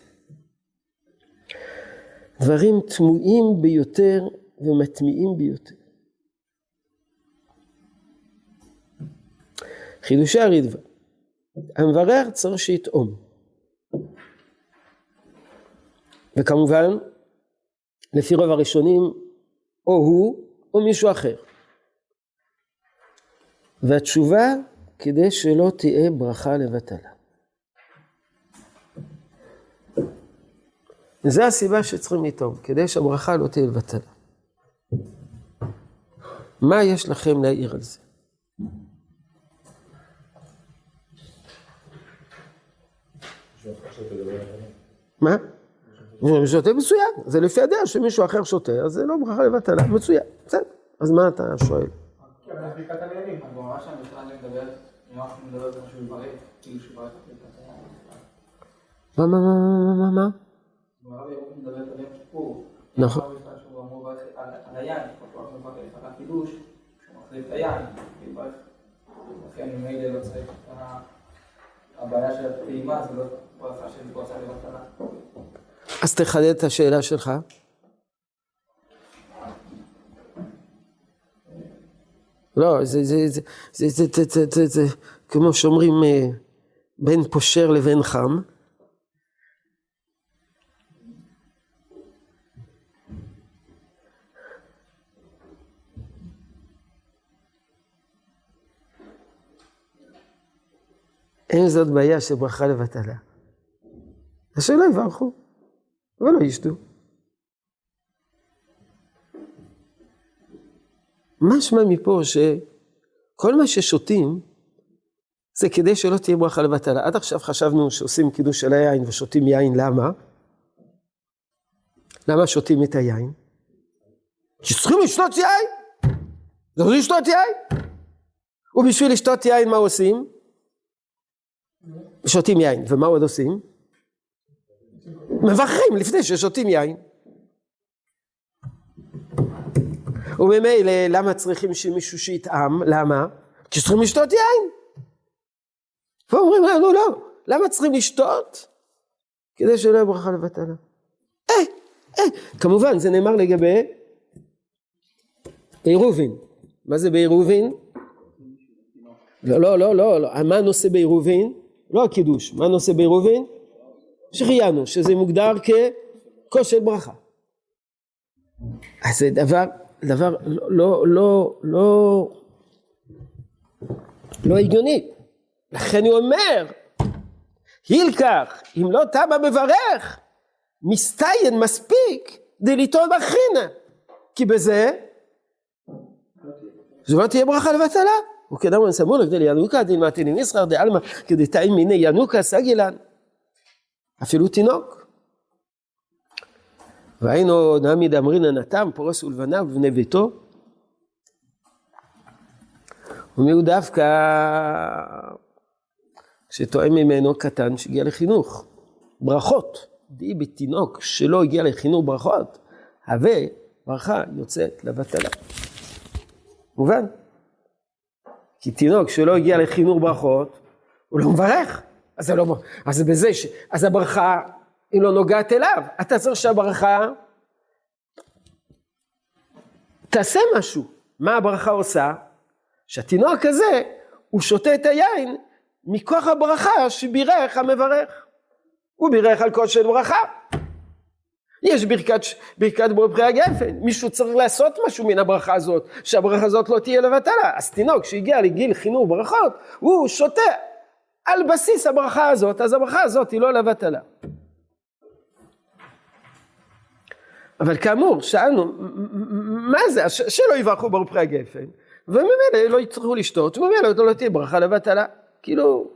דברים תמוהים ביותר ומטמיעים ביותר. חידושי הרידווה. המברר צריך שיטעום. וכמובן, לפי רוב הראשונים, או הוא או מישהו אחר. והתשובה, כדי שלא תהיה ברכה לבטלה. זו הסיבה שצריכים לטעום, כדי שהברכה לא תהיה לבטלה. מה יש לכם להעיר על זה? מה? הוא שותה מצוין, זה לפי הדעה שמישהו אחר שותה, אז זה לא ברכה לבטלה, מצוין, בסדר. אז מה אתה שואל? מה, מה, מה, מה, מה, מה? מה? נכון. הבעיה של הפעימה זה לא ברכה של ברכה לבטלה. אז תחדד את השאלה שלך. לא, זה, זה, זה, זה, זה, זה, זה, זה, זה, כמו שאומרים, אה, בין פושר לבין חם. אין זאת בעיה של ברכה לבטלה. השאלה יברכו, אבל לא ישתו. משמע מפה שכל מה ששותים זה כדי שלא תהיה ברכה לבטלה. עד עכשיו חשבנו שעושים קידוש של היין ושותים יין, למה? למה שותים את היין? כי צריכים לשתות יין! צריכים לשתות יין! ובשביל לשתות יין מה עושים? שותים יין, ומה עוד עושים? מברכים לפני ששותים יין. וממילא למה צריכים שמישהו שיטעם? למה? כי צריכים לשתות יין. ואומרים לנו לא, למה צריכים לשתות? כדי שלא יהיה ברכה לבטלה. אה, אה, כמובן זה נאמר לגבי עירובין. מה זה בעירובין? לא, לא, לא, לא, לא. מה הנושא בעירובין? לא הקידוש. מה הנושא בעירובין? שהחיינו, שזה מוגדר ככושר ברכה. אז זה דבר, דבר לא, לא, לא, לא הגיוני. לכן הוא אומר, הילקח, אם לא תמה מברך, מסתיין מספיק דליטון בחינה. כי בזה, זו לא תהיה ברכה לבטלה. וכדאמרן סמול כדי ינוקה דילמתי למסחר דעלמא כדי תאים מיני ינוקה סגילן. אפילו תינוק. והיינו נעמיד אמרינן התם פורס ולבניו ובני ביתו. ומי דווקא שטועם ממנו קטן שהגיע לחינוך. ברכות, די בתינוק שלא הגיע לחינוך ברכות, הווה ברכה יוצאת לבטלה. מובן? כי תינוק שלא הגיע לחינוך ברכות, הוא לא מברך. אז לא, אז זה בזה, ש, אז הברכה, היא לא נוגעת אליו. אתה צריך שהברכה תעשה משהו. מה הברכה עושה? שהתינוק הזה, הוא שותה את היין מכוח הברכה שבירך המברך. הוא בירך על כושר ברכה. יש ברכת, ברכת בורא פרי הגפן, מישהו צריך לעשות משהו מן הברכה הזאת, שהברכה הזאת לא תהיה לבטלה. אז תינוק שהגיע לגיל חינוך ברכות, הוא שותה על בסיס הברכה הזאת, אז הברכה הזאת היא לא לבטלה. אבל כאמור, שאלנו, מה זה, שלא יברכו ברוך פרי הגפן, וממילא לא יצטרכו לשתות, וממילא לא תהיה ברכה לבטלה. כאילו,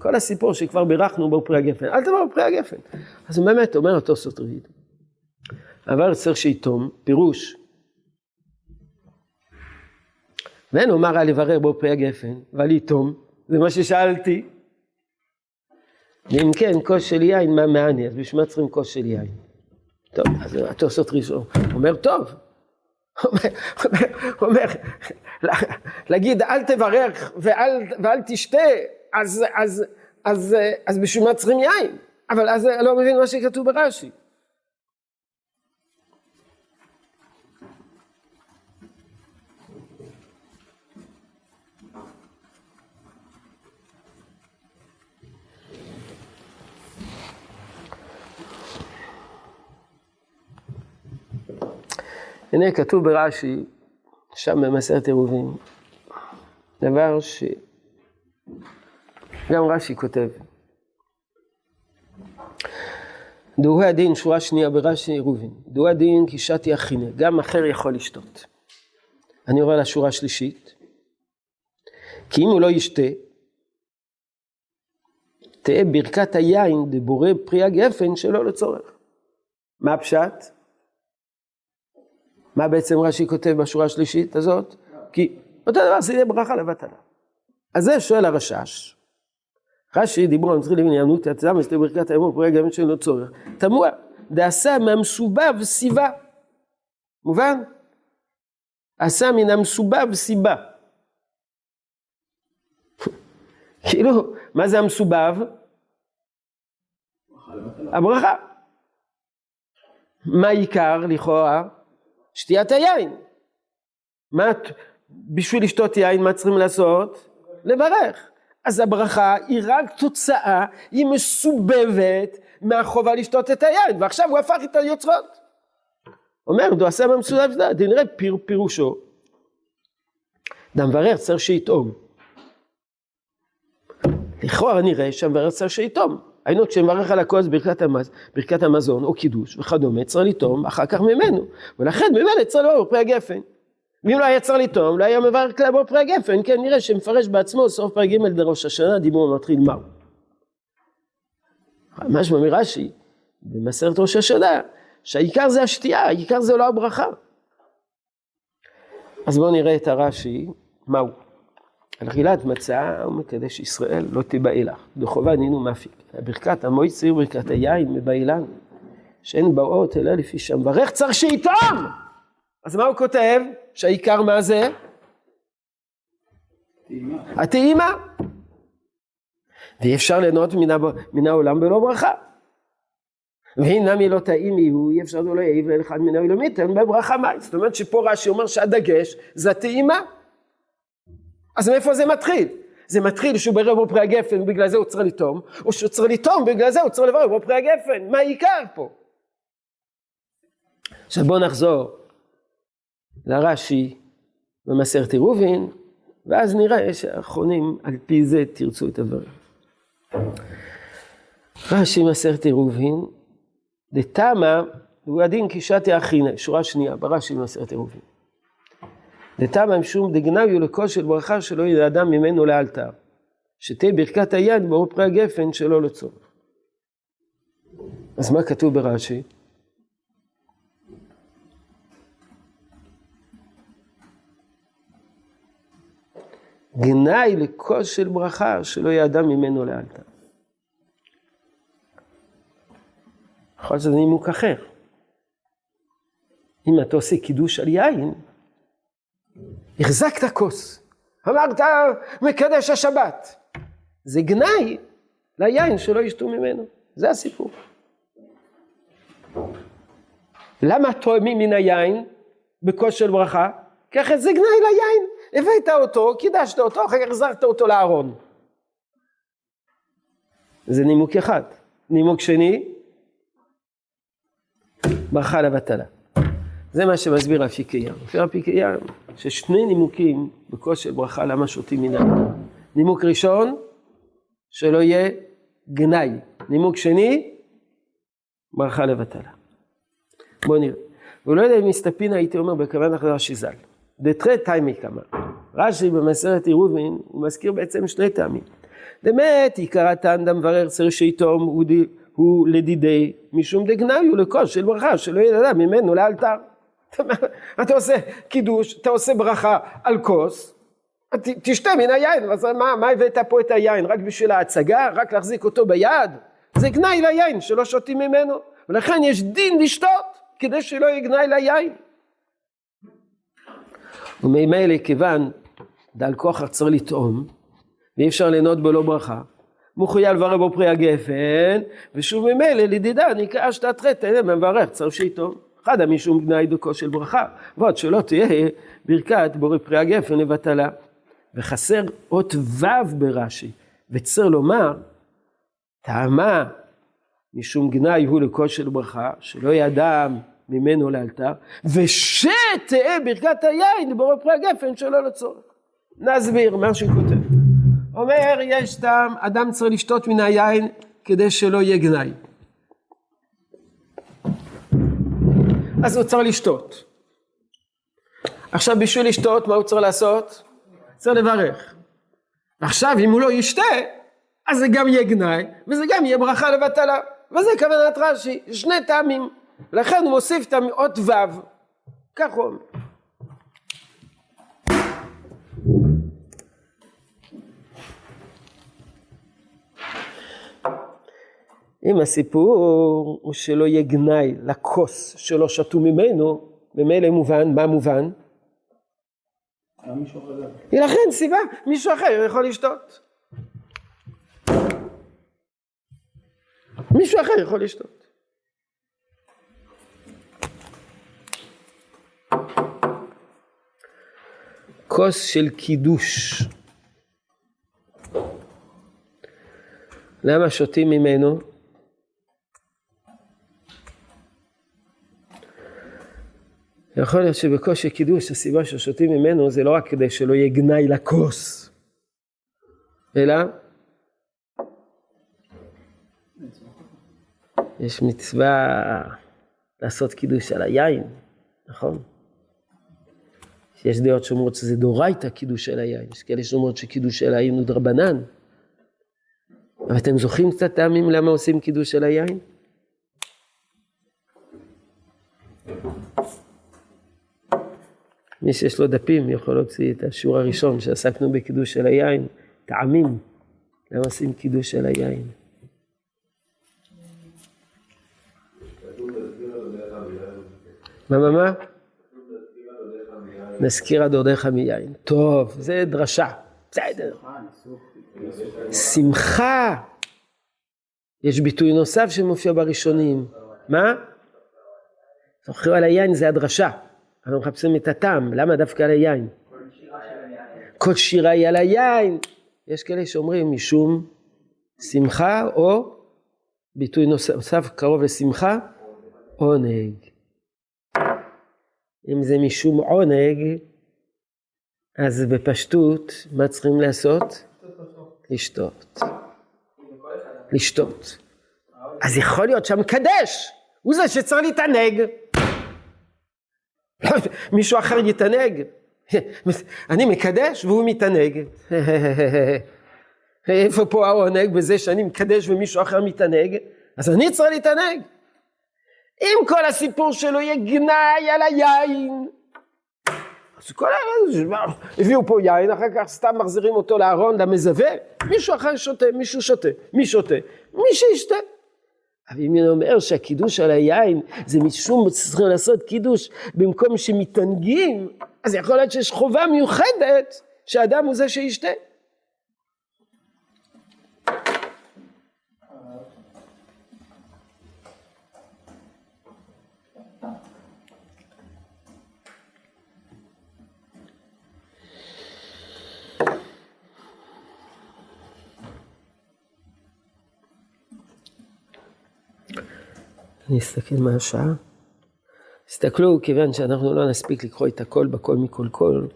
כל הסיפור שכבר בירכנו בו פרי הגפן, אל תבואו פרי הגפן. אז הוא באמת אומר אותו סוטריד, אבל צריך שיתום, פירוש. ואין אומר על לברר בו פרי הגפן, ועל יתום, זה מה ששאלתי. ואם כן, כוס של יין, מה מעני? אז בשביל מה צריכים כוס של יין? טוב, אז התוספות ראשון, אומר, טוב. הוא אומר, להגיד אל תברך ואל, ואל תשתה, אז, אז, אז, אז בשביל מה צריכים יין? אבל אז אני לא מבין מה שכתוב ברש"י. הנה כתוב ברש"י, שם במסרת עירובין, דבר ש... גם רש"י כותב. דורי הדין, שורה שנייה ברש"י עירובין, דורי הדין כי שתי אחינה, גם אחר יכול לשתות. אני עובר לשורה השלישית, כי אם הוא לא ישתה, תהא ברכת היין דבורא פרי הגפן שלא לצורך. מה הפשט? מה בעצם רש"י כותב בשורה השלישית הזאת? כי אותו דבר זה יהיה ברכה לבטלה. אז זה שואל הרשש. רש"י דיברו על מצחיק לבן יענות הצלם מסתכל ברכת האמור פרי הגפן שלא צורך. תמוה, דעשה מהמסובב סיבה. מובן? עשה מן המסובב סיבה. *laughs* כאילו, מה זה המסובב? הברכה. מה העיקר לכאורה? שתיית היין. מה, בשביל לשתות יין מה צריכים לעשות? לברך. אז הברכה היא רק תוצאה, היא מסובבת מהחובה לשתות את היין, ועכשיו הוא הפך את היוצרות. אומר, דו עשה במסובב זה, דנראה פיר, פירושו. דמברר צריך שיטעום. לכאורה נראה שהמברר צריך שיטעום. היינו כשמברך על הכוס ברכת, המז, ברכת המזון או קידוש וכדומה, צריך לטעום אחר כך ממנו. ולכן ממילא צריך לבוא בפרי הגפן. ואם לא היה צריך לטעום, לא היה מברך כלל בו פרי הגפן, כן נראה שמפרש בעצמו סוף פרק ג' לראש השנה, דיבור מתחיל מהו. משמע מרש"י, במסרת ראש השנה, שהעיקר זה השתייה, העיקר זה לא הברכה. אז בואו נראה את הרש"י, מהו. על אכילת מצה הוא מקדש ישראל לא תיבאלך, דחובה נינו מפיק. ברכת המויצר ברכת היין מבאילן, שאין באות אלא לפי שם. ברך צריך שיטעם! אז מה הוא כותב? שהעיקר מה זה? הטעימה. ואי אפשר ליהנות מן העולם בלא ברכה. והנה מי לא טעים יהיו, אי אפשר לא יעיב לאחד מן העולמיתם בברכה מים. זאת אומרת שפה רש"י אומר שהדגש זה הטעימה. אז מאיפה זה מתחיל? זה מתחיל שהוא ברר בו פרי הגפן ובגלל זה הוא צריך לטעום, או שהוא צריך לטעום ובגלל זה הוא צריך לברר בו פרי הגפן. מה העיקר פה? עכשיו בואו נחזור לרש"י במסכת עירובין, ואז נראה שהאחרונים על פי זה תרצו את הדברים. רש"י מסכת עירובין, דתמה הוא הדין קישתי אחינא, שורה שנייה, ברש"י מסכת עירובין. דתמה משום דגנביו לכל של ברכה שלא ידע אדם ממנו לאלתר. שתהיה ברכת היד באור פרי הגפן שלא לצורך. אז מה כתוב ברש"י? גנאי לכל של ברכה שלא אדם ממנו לאלתר. יכול להיות שזה נימוק אחר. אם אתה עושה קידוש על יין, החזקת כוס, אמרת מקדש השבת, זה גנאי ליין שלא ישתו ממנו, זה הסיפור. למה טועמים מן היין בכוס של ברכה? ככה זה גנאי ליין, הבאת אותו, קידשת אותו, אחר כך החזרת אותו לארון. זה נימוק אחד. נימוק שני, ברכה לבטלה. זה מה שמסביר אפיקי ים. לפי אפיקי ים, ששני נימוקים בכוס של ברכה למה שותים מן היין. נימוק ראשון, שלא יהיה גנאי. נימוק שני, ברכה לבטלה. בואו נראה. והוא לא יודע אם מסתפין הייתי אומר בכוון אחרי רש"י ז"ל. דתרי תימי כמה. רש"י במסרת עירובין, הוא מזכיר בעצם שני טעמים. דמת עיקר הטעם דמברך צריך שיטעום הוא, לדידי משום דגנאי הוא לכוס של ברכה שלא יטעם ממנו לאלתר. אתה עושה קידוש, אתה עושה ברכה על כוס, תשתה מן היין, אז מה, מה הבאת פה את היין? רק בשביל ההצגה? רק להחזיק אותו ביד? זה גנאי ליין שלא שותים ממנו, ולכן יש דין לשתות כדי שלא יהיה גנאי ליין. וממילא כיוון דל כוח צריך לטעום, ואי אפשר ליהנות בלא ברכה, מחויב לברר בו פרי הגפן, ושוב ממילא לדידה נקרא שתת חטא, מברך, צריך שיטעום. חדה משום גנאי דוקו של ברכה, ועוד שלא תהיה ברכת בורא פרי הגפן לבטלה. וחסר אות ו' ברש"י, וצר לומר, טעמה משום גנאי הוא לכל של ברכה, שלא ידם ממנו לאלתר, ושתהא ברכת היין לבורא פרי הגפן שלא לצורך. נסביר מה שהוא כותב. אומר, יש טעם, אדם צריך לשתות מן היין כדי שלא יהיה גנאי. אז הוא צריך לשתות. עכשיו בשביל לשתות, מה הוא צריך לעשות? צריך לברך. עכשיו אם הוא לא ישתה, אז זה גם יהיה גנאי, וזה גם יהיה ברכה לבטלה. וזה כוונת רש"י, שני טעמים. לכן הוא מוסיף את האות ו', כך הוא אומר. אם הסיפור הוא שלא יהיה גנאי לכוס שלא שתו ממנו, ממילא מובן, מה מובן? לכן סיבה, מישהו אחר יכול לשתות. מישהו אחר יכול לשתות. כוס של קידוש. למה שותים ממנו? יכול להיות שבקושי קידוש הסיבה ששותים ממנו זה לא רק כדי שלא יהיה גנאי לכוס, אלא יש מצווה לעשות קידוש על היין, נכון? יש דעות שאומרות שזה דורייתא קידוש על היין, יש כאלה שאומרות שקידוש על היין הוא דרבנן. אבל אתם זוכרים קצת טעמים למה עושים קידוש על היין? מי שיש לו דפים יכול להוציא את השיעור הראשון שעסקנו בקידוש של היין, טעמים, למה עושים קידוש של היין? מה מה מה? נזכיר הדודיך מיין. טוב, זה דרשה, בסדר. שמחה. יש ביטוי נוסף שמופיע בראשונים. מה? זוכר על היין זה הדרשה. אנחנו מחפשים את הטעם, למה דווקא על היין? כל שירה היא על היין. יש כאלה שאומרים משום שמחה או ביטוי נוסף קרוב לשמחה, עונג. אם זה משום עונג, אז בפשטות, מה צריכים לעשות? לשתות. לשתות. אז יכול להיות שהמקדש הוא זה שצריך להתענג. *coughs* מישהו אחר יתענג. *coughs* אני מקדש והוא מתענג. *coughs* איפה פה העונג בזה שאני מקדש ומישהו אחר מתענג? אז אני צריך להתענג. אם כל הסיפור שלו יהיה גנאי על היין, אז כל ה... הביאו פה יין, אחר כך סתם מחזירים אותו לארון, למזווה, מישהו אחר שותה, מישהו שותה, מי שותה? מי שישתה. אבל אם אני אומר שהקידוש על היין זה משום שצריכים לעשות קידוש במקום שמתענגים, אז יכול להיות שיש חובה מיוחדת שהאדם הוא זה שישתה. אני אסתכל מה השעה. תסתכלו, כיוון שאנחנו לא נספיק לקרוא את הכל בכל מכל כל,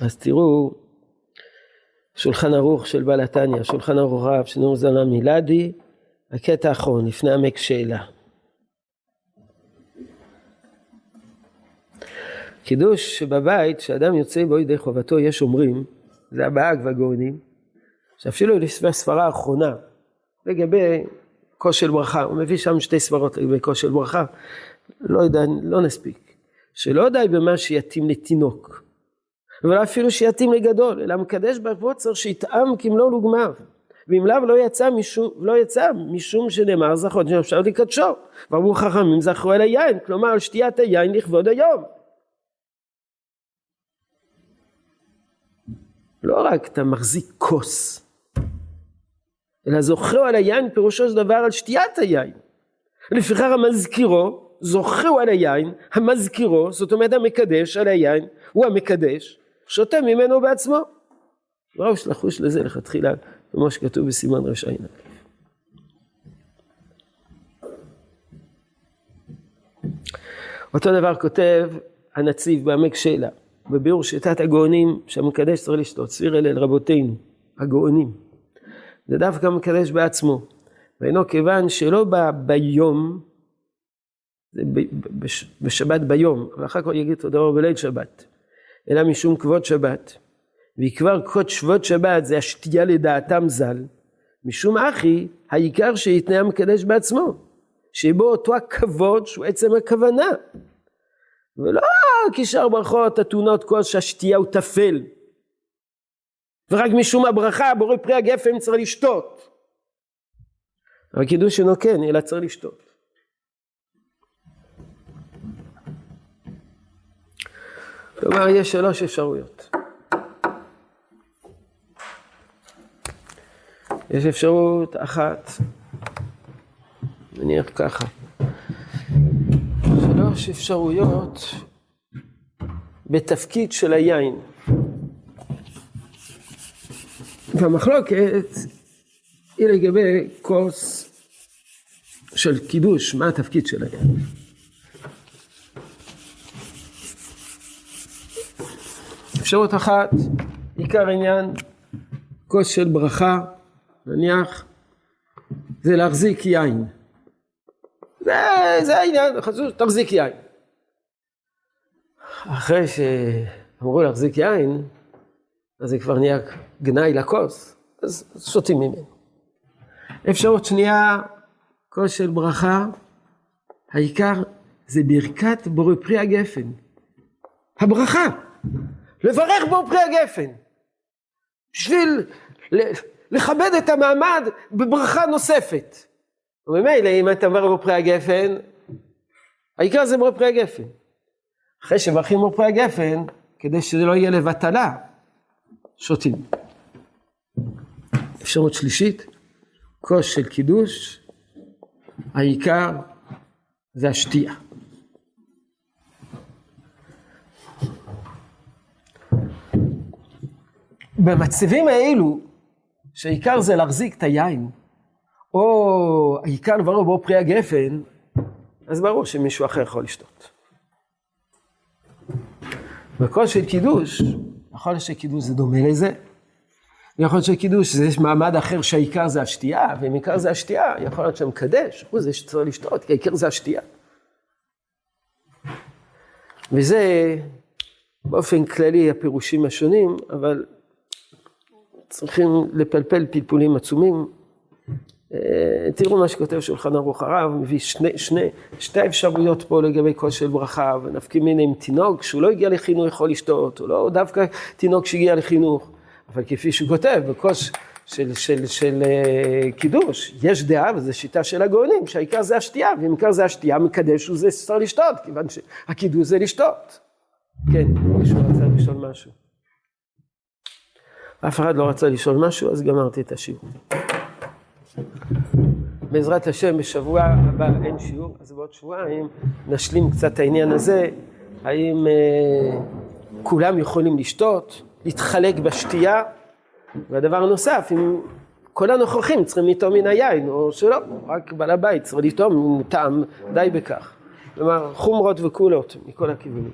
אז תראו, שולחן ערוך של בעל התניא, שולחן ערוך רב של נור זלם מילדי, הקטע האחרון, לפני עמק שאלה. קידוש בבית, כשאדם יוצא בו ידי חובתו, יש אומרים, זה הבאג והגאונים, שאפילו לפני הספרה האחרונה, לגבי כוס של ברכה, הוא מביא שם שתי סברות לגבי כוס של ברכה, לא יודע, לא נספיק. שלא די במה שיתאים לתינוק, אבל אפילו שיתאים לגדול, אלא מקדש בערבו צריך שיטעם כמלוא לוגמיו. ואם לאו לא יצא משום, לא יצא משום שנאמר זכות שאפשר לקדשו. ואמרו חכמים זכרו אל היין, כלומר על שתיית היין לכבוד היום. לא רק אתה מחזיק כוס, אלא זוכרו על היין פירושו של דבר על שתיית היין. לפיכך המזכירו, זוכרו על היין, המזכירו, זאת אומרת המקדש על היין, הוא המקדש, שותה ממנו בעצמו. ראש לחוש לזה לכתחילה, כמו שכתוב בסימן רשע עיניים. אותו דבר כותב הנציב בעמק שלה, בביאור שיטת הגאונים שהמקדש צריך לשתות, סביר אלה רבותינו, הגאונים. זה דווקא מקדש בעצמו. ואינו כיוון שלא בא ביום, בשבת ביום, אבל אחר כך יגיד אותו דבר בליל שבת, אלא משום כבוד שבת. ועיקר כבוד שבוד שבת זה השתייה לדעתם ז"ל, משום אחי, העיקר שיתנאה המקדש בעצמו, שבו אותו הכבוד שהוא עצם הכוונה. ולא כשאר ברכות אתונות כוס שהשתייה הוא טפל. ורק משום הברכה בורא פרי הגפן צריך לשתות. אבל קידוש אינו כן, אלא צריך לשתות. כלומר, יש שלוש אפשרויות. יש אפשרות אחת, נניח ככה, שלוש אפשרויות בתפקיד של היין. והמחלוקת היא לגבי כוס של קידוש, מה התפקיד של היין. אפשרות אחת, עיקר עניין, כוס של ברכה, נניח, זה להחזיק יין. זה, זה העניין, חשוב, תחזיק יין. אחרי שאמרו להחזיק יין, אז זה כבר נהיה גנאי לכוס, אז שותים ממנו. אפשרות שנייה, כוס של ברכה, העיקר זה ברכת בורא פרי הגפן. הברכה, לברך בו פרי הגפן. בשביל לכבד את המעמד בברכה נוספת. וממילא אם אתה אומר בו פרי הגפן, העיקר זה בו פרי הגפן. אחרי שמברכים בו פרי הגפן, כדי שזה לא יהיה לבטלה, שותים. אפשרות שלישית, כוס של קידוש, העיקר זה השתייה. במצבים האלו, שהעיקר זה להחזיק את היין, או העיקר לברור בו פרי הגפן, אז ברור שמישהו אחר יכול לשתות. בכוס של קידוש, להיות שקידוש זה דומה לזה. יכול להיות שקידוש זה מעמד אחר שהעיקר זה השתייה, ואם עיקר זה השתייה, יכול להיות שמקדש, הוא זה שצריך לשתות, כי העיקר זה השתייה. וזה באופן כללי הפירושים השונים, אבל צריכים לפלפל פלפולים עצומים. אה, תראו מה שכותב שולחן ערוך הרב, מביא שני, שני, שתי אפשרויות פה לגבי כושר ברכה, ונפקים מיני עם תינוק שהוא לא הגיע לחינוך יכול לשתות, הוא לא דווקא תינוק שהגיע לחינוך, אבל כפי שהוא כותב, בכוס של, של, של, של uh, קידוש, יש דעה, וזו שיטה של הגאונים, שהעיקר זה השתייה, ואם עיקר זה השתייה, מקדש הוא זה צריך לשתות, כיוון שהקידוש זה לשתות. כן, מישהו רצה לשאול משהו. אף אחד לא רצה לשאול משהו, אז גמרתי את השיעור. בעזרת השם, בשבוע הבא אין שיעור, אז בעוד שבועיים נשלים קצת העניין הזה, האם אה, כולם יכולים לשתות, להתחלק בשתייה, והדבר הנוסף, אם כל הנוכחים צריכים לטעום מן היין, או שלא, רק בעל הבית צריך לטעום, טעם, די בכך. כלומר, חומרות וקולות מכל הכיוונים.